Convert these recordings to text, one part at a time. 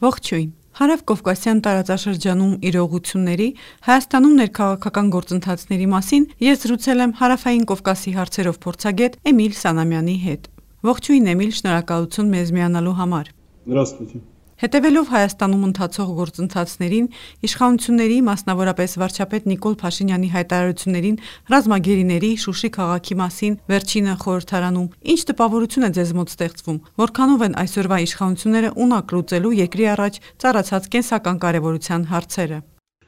Ողջույն։ Հարավ-Կովկասյան տարածաշրջանում իրողությունների, Հայաստանում ներքաղաքական գործընթացների մասին ես զրուցել եմ Հարավային Կովկասի հարցերով փորձագետ Էմիլ Սանամյանի հետ։ Ողջույն Էմիլ, շնորհակալություն մեզ միանալու համար։ Здравствуйте։ Հետևելով Հայաստանում ընթացող գործընթացներին, իշխանությունների, մասնավորապես վարչապետ Նիկոլ Փաշինյանի հայտարարություններին ռազմագերիների Շուշի քաղաքի մասին վերջինը խորհրդարանում, ինչ տպավորություն է ձեզ մոտ ստեղծվում, որքանով են այսօրվա իշխանությունները ունակ լուծելու երկրի առաջ ծառացած կենսական կարևորության հարցերը։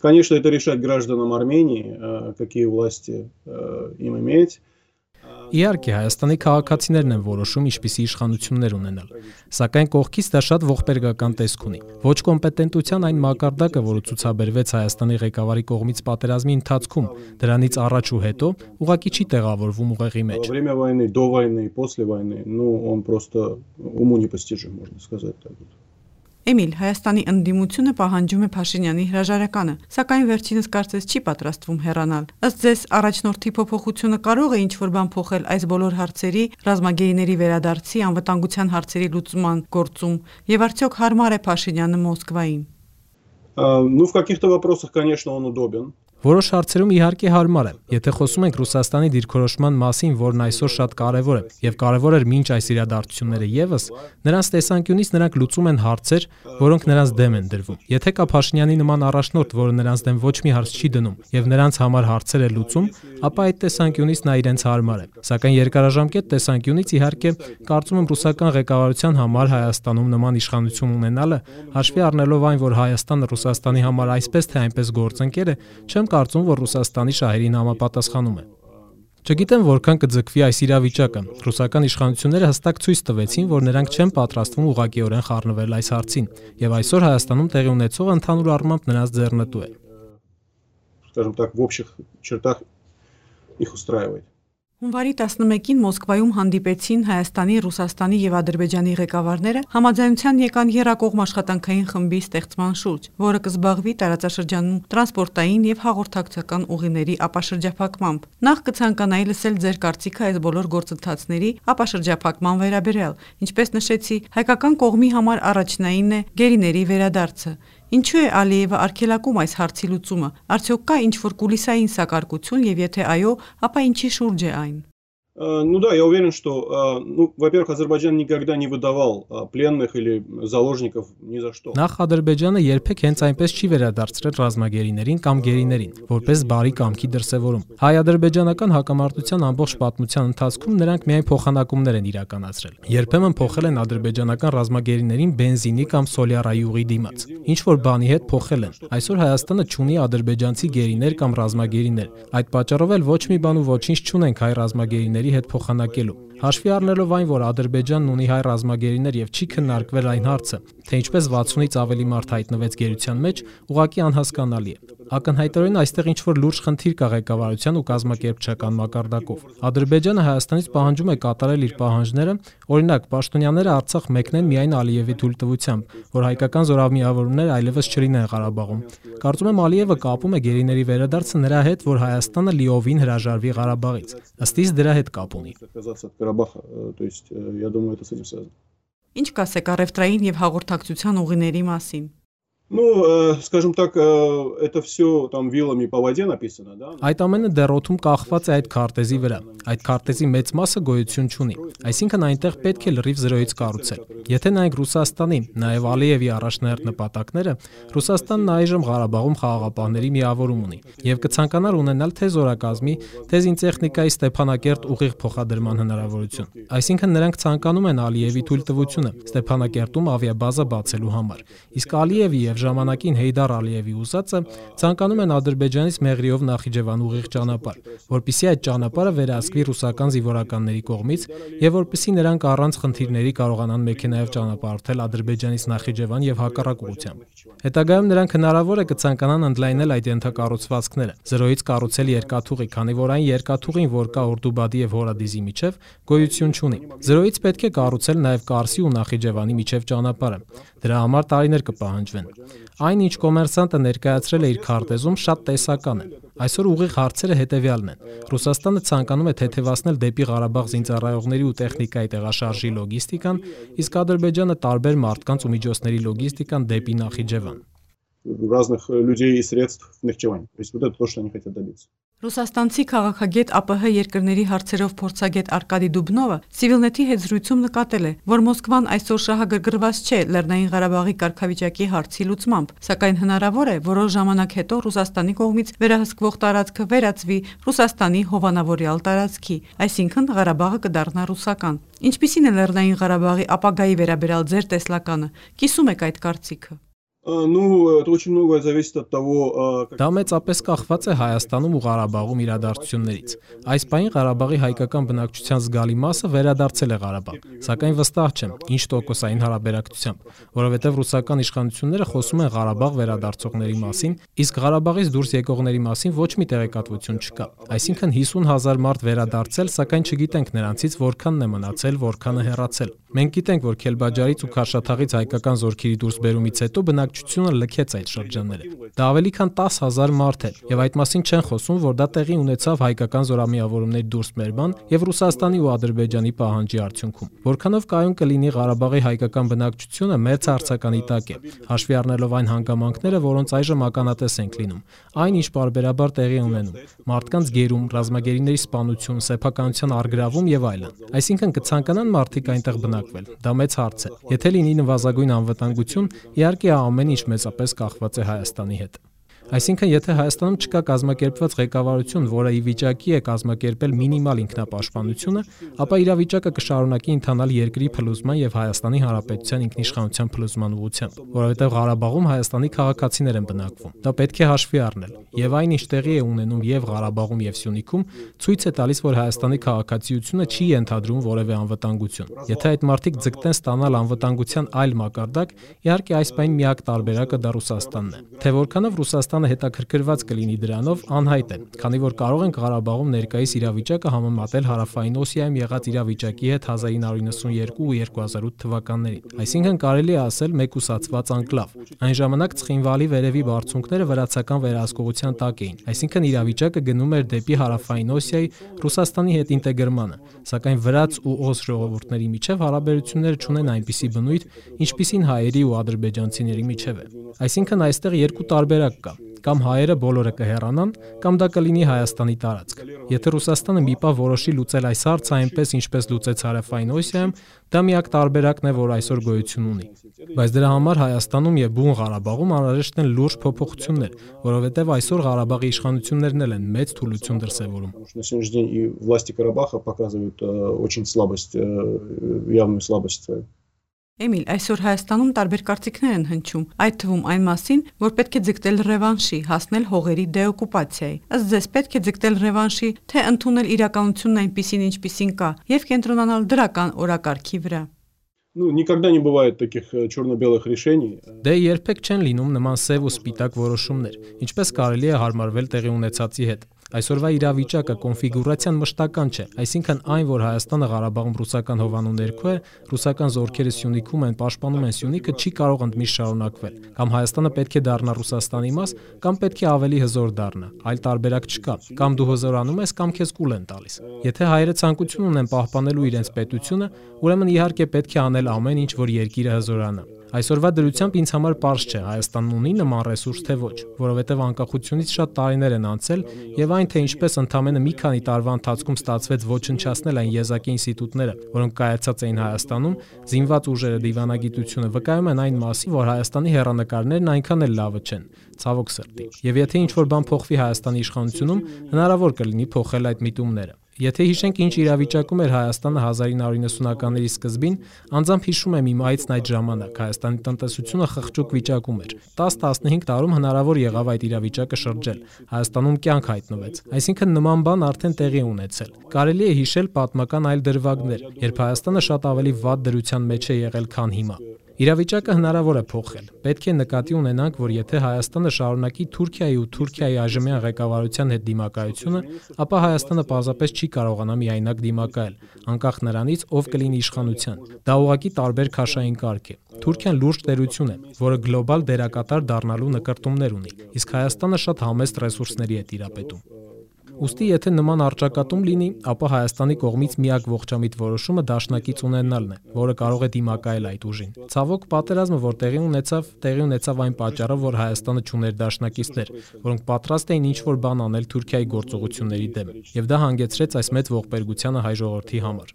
Конечно, это решать гражданам Армении, какие власти им иметь. Իհարկե, Հայաստանի քաղաքացիներն են որոշում ինչպիսի իշխանություններ ունենալ, սակայն կողքից դա շատ ողբերգական տեսք ունի։ Ոչ կոմպետենտության այն մակարդակը, որը ցուցաբերվեց Հայաստանի ղեկավարի կողմից պատերազմի ընթացքում, դրանից առաջ ու հետո, ուղղակի չի տեղավորվում ուղեղի մեջ։ Время войны, до войны, после войны, ну, он просто уму непостижим, можно сказать так вот։ Էմիլ, Հայաստանի ընդդիմությունը պահանջում է Փաշինյանի հրաժարականը, սակայն վերջինս կարծես չի պատրաստվում հեռանալ։ Ըստ ձեզ, առաջնորդի փոփոխությունը կարող է ինչ-որ բան փոխել այս բոլոր հարցերի, ռազմագերիների վերադարձի, անվտանգության հարցերի լուծման գործում, եւ արդյոք հարմար է Փաշինյանը Մոսկվային։ Ну, в каких-то вопросах, конечно, он удобен. Որոշ հարցերում իհարկե հարմար է։ Եթե խոսում ենք Ռուսաստանի դիրքորոշման մասին, որն այսօր շատ կարևոր է, եւ կարևոր էր մինչ այս իրադարձությունները եւս, նրանց տեսանկյունից նրանք լուծում են հարցեր, որոնք նրանց դեմ են դրվում։ Եթե կա Փաշինյանի նման առաջնորդ, որը նրանց դեմ ոչ մի հարց չի դնում եւ նրանց համար հարցեր է լուծում, ապա այդ տեսանկյունից նա իրենց հարմար է։ Սակայն երկարաժամկետ տեսանկյունից իհարկե կարծում եմ ռուսական ղեկավարության համար Հայաստանում նման իշխանություն ունենալը, հաշվի առնելով այն, որ Հայաստանը Ռուսաստանի համար այսպես թե այնպես գործընկեր է, չեմ կարծում, որ Ռուսաստանի շահերին համապատասխանում է։ Չգիտեմ որքան կձգվի այս իրավիճակը։ Ռուսական իշխանությունները հստակ ցույց տվեցին, որ նրանք չեն պատրաստվում ուղղակիորեն խառնվել այս հարցին, եւ այսօր Հայաստանում տեղի ունեցողը ընդհանուր առմամբ նրանց ձեռնտու է։ Скажем так, в общих чертах их устраивает։ Հունվարի 11-ին Մոսկվայում հանդիպեցին Հայաստանի, Ռուսաստանի եւ Ադրբեջանի ղեկավարները, համաձայնության եկան Երակողմ աշխատանքային խմբի ստեղծման շուրջ, որը կզբաղվի տարածաշրջանում տրանսպորտային եւ հաղորդակցական ուղիների ապաշրջափակմամբ։ Նախ կցանկանայի լսել ձեր կարծիքը այս բոլոր գործընթացների ապաշրջափակման վերաբերյալ։ Ինչպես նշեցի, հայկական կողմի համար առաջնայինն է գերիների վերադարձը։ Ինչու է Ալիևը արգելակում այս հարցի լուծումը։ Արդյոք կա ինչ-որ կուլիսային սակարկություն եւ եթե այո, ապա ինչի շուրջ է այն։ Ну да, я уверен, что, ну, во-первых, Азербайджан никогда не выдавал пленных или заложников ни за что. Նախ Ադրբեջանը երբեք հենց այնպես չի վերադարձրել ռազմագերիներին կամ գերիներին, որպես բարի կամքի դրսևորում։ Հայ-ադրբեջանական հակամարտության ամբողջ պատմության ընթացքում նրանք միայն փոխանակումներ են իրականացրել։ Երբեմն փոխել են ադրբեջանական ռազմագերիներին բենզինի կամ սոլյարայի ուղի դիմաց։ Ինչ որ բանի հետ փոխել են։ Այսօր Հայաստանը չունի ադրբեջանցի գերիներ կամ ռազմագերիներ։ Այդ պատճառով էլ ոչ մի բան ու ոչինչ չունենք հայ ռազմագերիների ռազմագերիների հետ փոխանակելու։ Հաշվի առնելով այն, որ Ադրբեջանն ունի հայ ռազմագերիներ եւ չի քննարկվել այն հարցը, թե ինչպես 60-ից ավելի մարդ հայտնվեց գերության մեջ, ուղղակի անհասկանալի է։ Ակնհայտորեն այստեղ ինչ որ լուրջ խնդիր կա ղեկավարության ու կազմակերպչական մակարդակով։ Ադրբեջանը Հայաստանից պահանջում է կատարել իր պահանջները, օրինակ, պաշտոնյաները Արցախ մեկնեն միայն Ալիևի թույլտվությամբ, որ հայկական զորամիավորումներ այլևս չլինեն Ղարաբաղում։ Կարծում եմ Ալիևը կապում է գերիների վերադարձը նրա հետ, որ Հայաստանը լիովին հրաժարվի Ղարաբաղից։ Ըստ իս դրա հետ կապ ունի։ То есть я думаю, это с этим связано։ Ինչ կասեք առևտրային եւ հաղորդակցության ուղիների մասին։ Ну, э, скажем так, э, это все там вилами по воде написано, да? Այդ ամենը դեռոթում կախված է այդ քարտեզի վրա։ Այդ քարտեզի մեծ մասը գոյություն չունի։ Այսինքն այնտեղ պետք է լրիվ զրոյից կառուցել։ Եթե նայենք Ռուսաստանի, նաև Ալիևի առաջնահերթ նպատակները, Ռուսաստանն այժմ Ղարաբաղում խաղաղապահների միավորում ունի եւ կցանկանար ունենալ թե զորակազմի, թե զինտեխնիկայի Ստեփանակերտ ուղիղ փոխադրման հնարավորություն։ Այսինքն նրանք ցանկանում են Ալիևի թույլտվությունը Ստեփանակերտում ավիաբազա բացելու համար։ Իսկ Ալիևի եւ ժամանակին Հեյդար Ալիևի ուսածը ցանկանում են Ադրբեջանից Մեղրիով Նախիջևան ուղիղ ճանապարհ, որpիսի այդ ճանապարհը վերահսկվի ռուսական զինվորականների կողմից եւ որpիսի նրանք առանց խնդիրների կարողանան մեքենայով ճանապարհորդել Ադրբեջանից Նախիջևան եւ հակառակ ուղությամբ։ Հետագայում նրանք հնարավոր է կցանկանան ընդլայնել այդ ենթակառուցվածքները, զրոյից կառուցել երկաթուղի, քանի որ այն երկաթուղին, որ կա Օրդուբադի եւ Հորադիզի միջև, գոյություն չունի։ Զրոյից պետք է կառուցել նաեւ Կարսի ու Նախիջևանի միջև ճանապարհը։ Դրա համար տարիներ կպահանջվեն։ Այն ինչ կոմերսանտը ներկայացրել է իր քարտեզում շատ տեսական է։ Այսօր ուղիղ հարցերը հետևյալն են։ Ռուսաստանը ցանկանում է թեթևացնել դեպի Ղարաբաղ զինծառայողների ու տեխնիկայի տեղաշարժի լոգիստիկան, իսկ Ադրբեջանը տարբեր մարդկանց ու միջոցների լոգիստիկան դեպի Նախիջևան разных людей и средств нефтевания. То есть вот это то, что они хотят добиться. Ռուսաստանցի քաղաքագետ ԱՊՀ երկրների հարցերով փորձագետ Արկադի Դուբնովը Civilnet-ի հետ զրույցում նկատել է, որ Մոսկվան այսօր շահագրգռված չէ Լեռնային Ղարաբաղի կարգավիճակի հարցի լուծմամբ, սակայն հնարավոր է որոշ ժամանակ հետո Ռուսաստանի կողմից վերահսկվող տարածքը վերածվի Ռուսաստանի հովանավորյալ տարածքի, այսինքն Ղարաբաղը կդառնա ռուսական։ Ինչպիսին է Լեռնային Ղարաբաղի ապագայի վերաբերալ ձեր տեսլականը։ Կիսում եք այդ կարծիքը։ Ну, это очень многое зависит от того, Դա մեծապես կախված է Հայաստանում ու Ղարաբաղում իրադարձություններից։ Այս պահին Ղարաբաղի հայկական բնակչության զգալի մասը վերադարձել է Ղարաբաղ, սակայն վստահ չեմ, ինչ տոկոսային հարաբերակցությամբ, որովհետև ռուսական իշխանությունները խոսում են Ղարաբաղ վերադարձողների մասին, իսկ Ղարաբաղից դուրս եկողների մասին ոչ մի տեղեկատվություն չկա։ Այսինքն 50000 մարդ վերադարձել, սակայն չգիտենք նրանցից որքանն է մնացել, որքանը հեռացել։ Մենք գիտենք, որ Քելբաջարից ու Քաշաթաղից հայկական զորքերի դուրսբերումից հետո բնակչությունը լքեց այդ շրջանները։ Դա ավելի քան 10000 մարդ է, եւ այդ մասին չեն խոսում, որ դա տեղի ունեցավ հայկական զորամիավորումների դուրսբերման եւ Ռուսաստանի ու Ադրբեջանի պահանջի արդյունքում։ Որքանով կայուն կլինի Ղարաբաղի հայկական բնակչությունը մեծ հարցականի տակ է, հաշվի առնելով այն հանգամանքները, որոնց այժմ ականատես ենք լինում։ Այն ինչ բարբերաբար տեղի ունենում՝ մարդկանց գերում, ռազմագերիների սպանություն, սեփականության արգրավում եւ այլն։ Այսինքն կցանկանան մարդիկ այնտեղ բնակվել։ Դա մեծ հարց է։ Եթե լինի նվազագույն անվտանգություն, իհարկե ամեն ինչ մեծապես կախված է Հայաստանի հետ։ Այսինքն, եթե Հայաստանում չկա կազմակերպված ղեկավարություն, որը ի վիճակի է կազմակերպել մինիմալ ինքնապաշտպանությունը, ապա իրավիճակը կշարունակի ընթանալ երկրի փլուզման եւ Հայաստանի Հանրապետության ինքնիշխանության փլուզման ուղղությամբ, որովհետեւ Ղարաբաղում Հայաստանի քաղաքացիներ են բնակվում։ Դա պետք է հաշվի առնել։ Եվ այն ինչ տեղի է ունենում եւ Ղարաբաղում եւ Սյունիքում, ցույց է տալիս, որ Հայաստանի քաղաքացիությունը չի ենթադրում որևէ անվտանգություն։ Եթե այդ մարդիկ ձգտեն ստանալ անվտանգության այլ մակարդակ, իհարկե այս պայն միակ տարբերակը դա Ռուսաստանն է։ Թե որքանով Ռուսաստանը Հայաստանը հետաքրքրված կլինի դրանով անհայտ է, քանի որ կարող ենք Ղարաբաղում ներկայիս իրավիճակը համեմատել Հարավային Օսիայում եղած իրավիճակի հետ 1992 ու 2008 թվականներին։ Այսինքն կարելի է ասել մեկուսացված անկլավ։ Այն ժամանակ Ցխինվալի վերևի բարձունքները վրացական վերահսկողության տակ էին, այսինքն իրավիճակը գնում էր դեպի Հարավային Օսիայի Ռուսաստանի հետ ինտեգրմանը, սակայն վրաց ու օս ժողովուրդների միջև հարաբերությունները չունեն այնպիսի բնույթ, ինչպիսին հայերի ու ադրբեջանցիների միջև է։ Այսինքն այստեղ երկու տարբերակ կա կամ հայերը բոլորը կհեռանան, կամ դա կլինի Հայաստանի տարածք։ Եթե Ռուսաստանը մի պահ որոշի լուծել այս հարցը այնպես, ինչպես լուծեց Հարավային Օսիայում, դա միակ տարբերակն է, որ այսօր գոյություն ունի։ Բայց դրա համար Հայաստանում եւ Բուն Ղարաբաղում անհրաժեշտ են լուրջ փոփոխություններ, որովհետեւ այսօր Ղարաբաղի իշխանություններն էլ են մեծ թուլություն դրսևորում։ На сегодняшний день и власти Карабаха показывают очень слабость, явную слабость свою. Էմիլ, այսօր Հայաստանում տարբեր կարծիքներ են հնչում, այդ թվում այն մասին, որ պետք է ձգտել ռևանշի, հասնել հողերի դեօկուպացիայի։ Ըստ ձեզ պետք է ձգտել ռևանշի, թե ընդունել իրականությունն այնպիսին, ինչպիսին կա, եւ կենտրոնանալ դրական օրակարգի վրա։ Ну, никогда не бывает таких черно-белых решений. Դե երբեք չեն լինում նման սև ու սպիտակ որոշումներ, ինչպես կարելի է հարմարվել տեղի ունեցածի հետ։ Այսօրվա իրավիճակը կոնֆիգուրացիան մշտական չէ, այսինքն այն, որ Հայաստանը Ղարաբաղում ռուսական հովանու ներքո է, ռուսական զորքերը Սյունիքում են, պաշտպանում են Սյունիքը, չի կարող ընդմիշտ շարունակվել։ Կամ Հայաստանը պետք է դառնա Ռուսաստանի մաս, կամ պետք է ավելի հզոր դառնա։ Այլ տարբերակ չկա։ Կամ դու հզորանում ես, կամ քեզ կուլ են տալիս։ Եթե հայերը ցանկություն ունեն պահպանելու իրենց պետությունը, ուրեմն իհարկե պետք է անել ամեն ինչ, որ երկիրը հզորանա։ Այսօրվա դրությամբ ինձ համար པարզ չէ Հայաստանն ունի նման ռեսուրս թե ոչ, որովհետև անկախությունից շատ տարիներ են անցել եւ այն թե ինչպես ընդամենը մի քանի տարվա ընթացքում ստացվեց ոչնչացնել այն եզակի ինստիտուտները, որոնք կայացած էին Հայաստանում, զինված ուժերը դիվանագիտությունը վկայում են այն մասին, որ Հայաստանի հերանեկարներն այնքան էլ լավը չեն ցավոք սրտի։ Եվ եթե ինչ-որ բան փոխվի Հայաստանի իշխանությունում, հնարավոր կլինի փոխել այդ միտումները։ Եթե հիշենք ինչ իրավիճակում էր Հայաստանը 1990-ականների սկզբին, անձամբ հիշում եմ իմ այցն այդ ժամանակ. Հայաստանի տնտեսությունը խղճուկ վիճակում էր։ 10-15 տարում հնարավոր եղավ այդ իրավիճակը շրջել։ Հայաստանում կյանք հայտնվեց։ Այսինքն նման բան արդեն տեղի ունեցել։ Կարելի է հիշել պատմական այլ դրվագներ, երբ Հայաստանը շատ ավելի վատ դրության մեջ է եղել, քան հիմա։ Իրավիճակը հնարավոր է փոխել։ Պետք է նկատի ունենանք, որ եթե Հայաստանը շարունակի Թուրքիայի ու Թուրքիայի այժմյան ղեկավարության հետ դիմակայությունը, ապա Հայաստանը պարզապես չի կարողանա միայնակ դիմակայել, անկախ նրանից, ով կլինի իշխանության։ Դա ուղղակի տարբեր քաշային կարգ է։ Թուրքիան լուրջ տերություն է, որը գլոբալ դերակատար դառնալու նկարտումներ ունի, իսկ Հայաստանը շատ համեստ ռեսուրսների է տիրապետում։ Ոստի եթե նման արճակատում լինի, ապա Հայաստանի կողմից միակ ողջամիտ որոշումը դաշնակից ունենալն է, որը կարող է դիմակայել այդ ուժին։ Ցավոք պատերազմը, որ տեղի ունեցավ, տեղի ունեցավ այն պատճառով, որ Հայաստանը ճուներ դաշնակիցներ, որոնք պատրաստ էին ինչ-որ բան անել Թուրքիայի գործողությունների դեմ, եւ դա հանգեցրեց այս մեծ ողբերգությանը հայ ժողովրդի համար։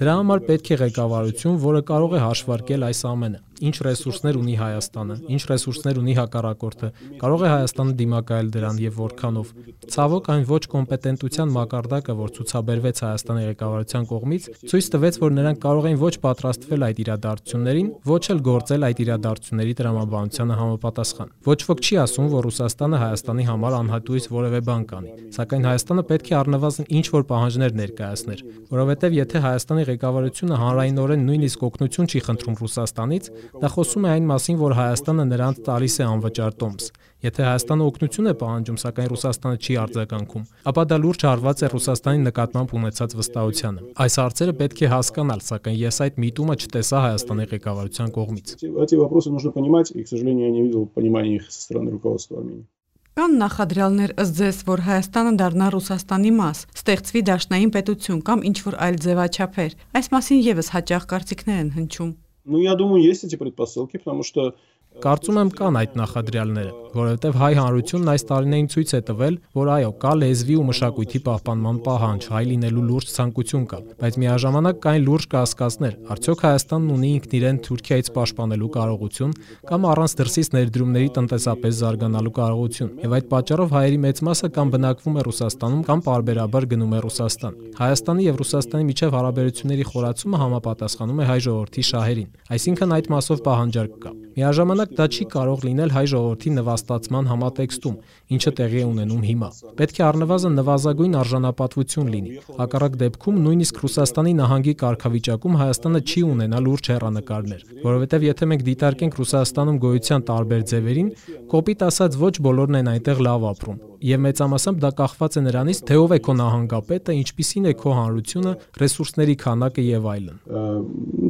Դրա համար պետք է ղեկավարություն, որը կարող է հաշվարկել այս ամենը ինչ ռեսուրսներ ունի Հայաստանը, ինչ ռեսուրսներ ունի հակառակորդը, կարող է Հայաստանը դիմակայել դրան եւ որքանով։ Ցավոք այն ոչ կոմպետենտության մակարդակը, որ ցուցաբերվեց Հայաստանի ղեկավարության կողմից, ցույց տվեց, որ նրանք կարող էին ոչ պատրաստվել այդ իրադարձություններին, ոչ էլ գործել այդ իրադարձությունների տրամաբանությանը համապատասխան։ Ոչ ոք չի ասում, որ Ռուսաստանը Հայաստանի համար անհատույց որևէ բան կանի, սակայն Հայաստանը պետք է առնվազն ինչ որ պահանջներ ներկայացներ, որովհետեւ եթե Հայաստանի ղեկավարությունը հանրայինորեն նույնիսկ օգնություն չի խնդրում Ռուսաստանից, Դա խոսում է այն մասին, որ Հայաստանը նրանց տալիս է անվճար տոմս։ Եթե Հայաստանը օգնություն է պահանջում, սակայն Ռուսաստանը չի արձագանքում, ապա դա լուրջ հարված է Ռուսաստանի նկատմամբ ունեցած վստահությանը։ Այս հարցերը պետք է հասկանալ, սակայն ես այդ միտումը չտեսա Հայաստանի ղեկավարության կողմից։ Эти вопросы нужно понимать, и, к сожалению, я не видел понимания их со стороны руководства Армении։ Կան նախադրյալներ ըստ ձեզ, որ Հայաստանը դառնա Ռուսաստանի մաս, ստեղծվի դաշնային պետություն կամ ինչ-որ այլ ձևաչափեր։ Այս մասին եւս հաճախ կարծիքներ են հնչում։ Ну, я думаю, есть эти предпосылки, потому что Կարծում եմ կան այդ նախադրյալները, որովհետև հայ հանրությունն այս տարիներին ցույց է տվել, որ այո, կա լեզվի ու մշակույթի պահպանման պահանջ, հայ լինելու լուրջ ցանկություն կա, բայց միաժամանակ կային լուրջ կասկածներ։ Արդյոք Հայաստանն ունի ինքն իրեն Թուրքիայից պաշտպանելու կարողություն կամ առանց դրսից ներդրումների տնտեսապես զարգանալու կարողություն։ Եվ այդ պատճառով հայերի մեծ մասը կամ բնակվում է Ռուսաստանում կամ պարբերաբար գնում է Ռուսաստան։ Հայաստանի եւ Ռուսաստանի միջև հարաբերությունների խորացումը համապատասխանում է հայ ժողովրդի շահերին, այսինքն այդ մասով պահանջարկ կա։ Միաժամանակ դա չի կարող լինել հայ ժողովրդի նվաստացման համատեքստում, ինչը տեղի ունենում հիմա։ Պետք է առնվազն նվազագույն արժանապատվություն լինի։ Հակառակ դեպքում նույնիսկ Ռուսաստանի նահանգի կարգավիճակում Հայաստանը չի ունենա լուրջ հերանեկարներ, որովհետև եթե մենք դիտարկենք Ռուսաստանում գոյության տարբեր ձևերին, կոպիտ ասած ոչ բոլորն են այնտեղ լավ ապրում։ Եվ մեծամասամբ դա կախված է նրանից, թե ով է քո նահանգապետը, ինչպիսին է քո հանրությունը, ռեսուրսների քանակը եւ այլն։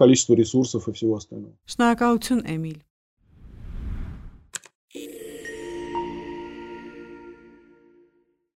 количество ресурсов и всего остального։ Շնորհակալություն Էմիլ։